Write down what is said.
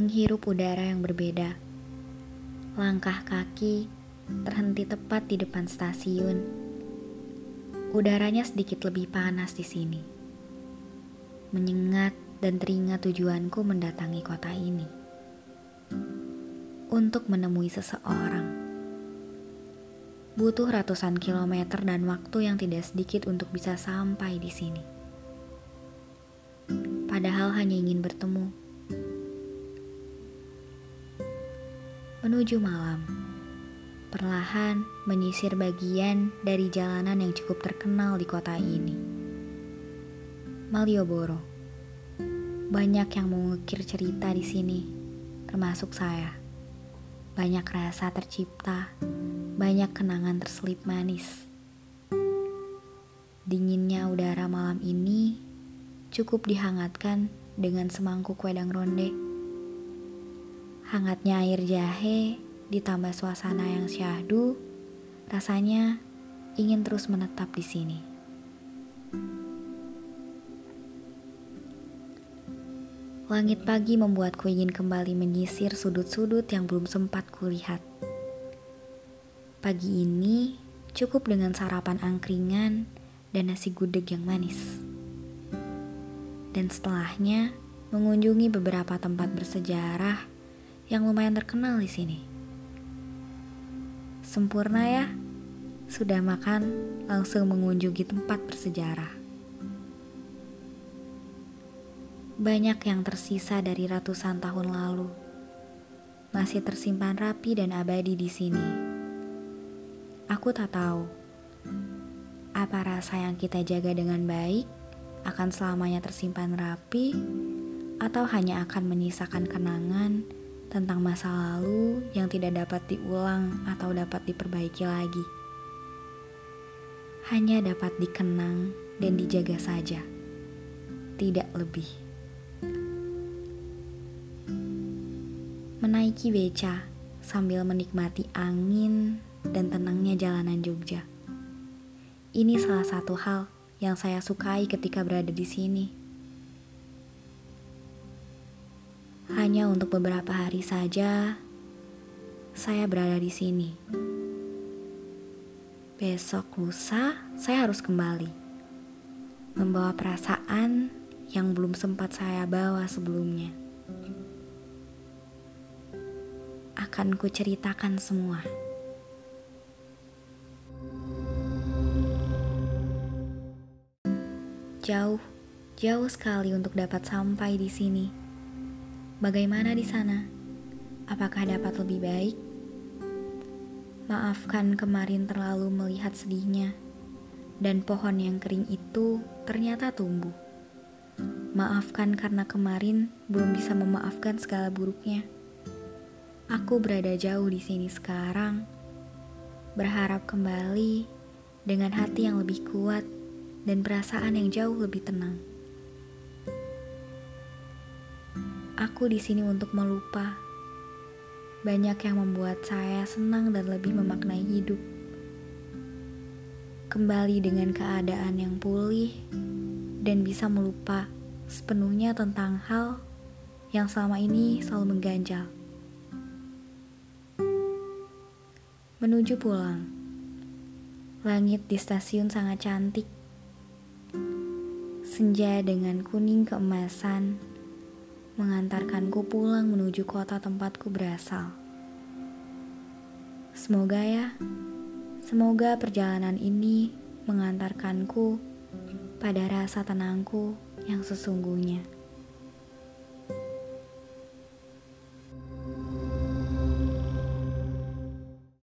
menghirup udara yang berbeda. Langkah kaki terhenti tepat di depan stasiun. Udaranya sedikit lebih panas di sini. Menyengat dan teringat tujuanku mendatangi kota ini. Untuk menemui seseorang. Butuh ratusan kilometer dan waktu yang tidak sedikit untuk bisa sampai di sini. Padahal hanya ingin bertemu menuju malam. Perlahan menyisir bagian dari jalanan yang cukup terkenal di kota ini. Malioboro. Banyak yang mengukir cerita di sini, termasuk saya. Banyak rasa tercipta, banyak kenangan terselip manis. Dinginnya udara malam ini cukup dihangatkan dengan semangkuk wedang ronde Hangatnya air jahe ditambah suasana yang syahdu, rasanya ingin terus menetap di sini. Langit pagi membuatku ingin kembali menyisir sudut-sudut yang belum sempat kulihat. Pagi ini cukup dengan sarapan angkringan dan nasi gudeg yang manis. Dan setelahnya mengunjungi beberapa tempat bersejarah yang lumayan terkenal di sini. Sempurna ya, sudah makan langsung mengunjungi tempat bersejarah. Banyak yang tersisa dari ratusan tahun lalu masih tersimpan rapi dan abadi di sini. Aku tak tahu apa rasa yang kita jaga dengan baik akan selamanya tersimpan rapi atau hanya akan menyisakan kenangan tentang masa lalu yang tidak dapat diulang atau dapat diperbaiki lagi. Hanya dapat dikenang dan dijaga saja, tidak lebih. Menaiki beca sambil menikmati angin dan tenangnya jalanan Jogja. Ini salah satu hal yang saya sukai ketika berada di sini. Hanya untuk beberapa hari saja, saya berada di sini. Besok lusa, saya harus kembali. Membawa perasaan yang belum sempat saya bawa sebelumnya. Akan kuceritakan semua. Jauh, jauh sekali untuk dapat sampai di sini Bagaimana di sana? Apakah dapat lebih baik? Maafkan kemarin terlalu melihat sedihnya, dan pohon yang kering itu ternyata tumbuh. Maafkan karena kemarin belum bisa memaafkan segala buruknya. Aku berada jauh di sini sekarang, berharap kembali dengan hati yang lebih kuat dan perasaan yang jauh lebih tenang. Aku di sini untuk melupa. Banyak yang membuat saya senang dan lebih memaknai hidup. Kembali dengan keadaan yang pulih dan bisa melupa sepenuhnya tentang hal yang selama ini selalu mengganjal. Menuju pulang. Langit di stasiun sangat cantik. Senja dengan kuning keemasan mengantarkanku pulang menuju kota tempatku berasal. Semoga ya, semoga perjalanan ini mengantarkanku pada rasa tenangku yang sesungguhnya.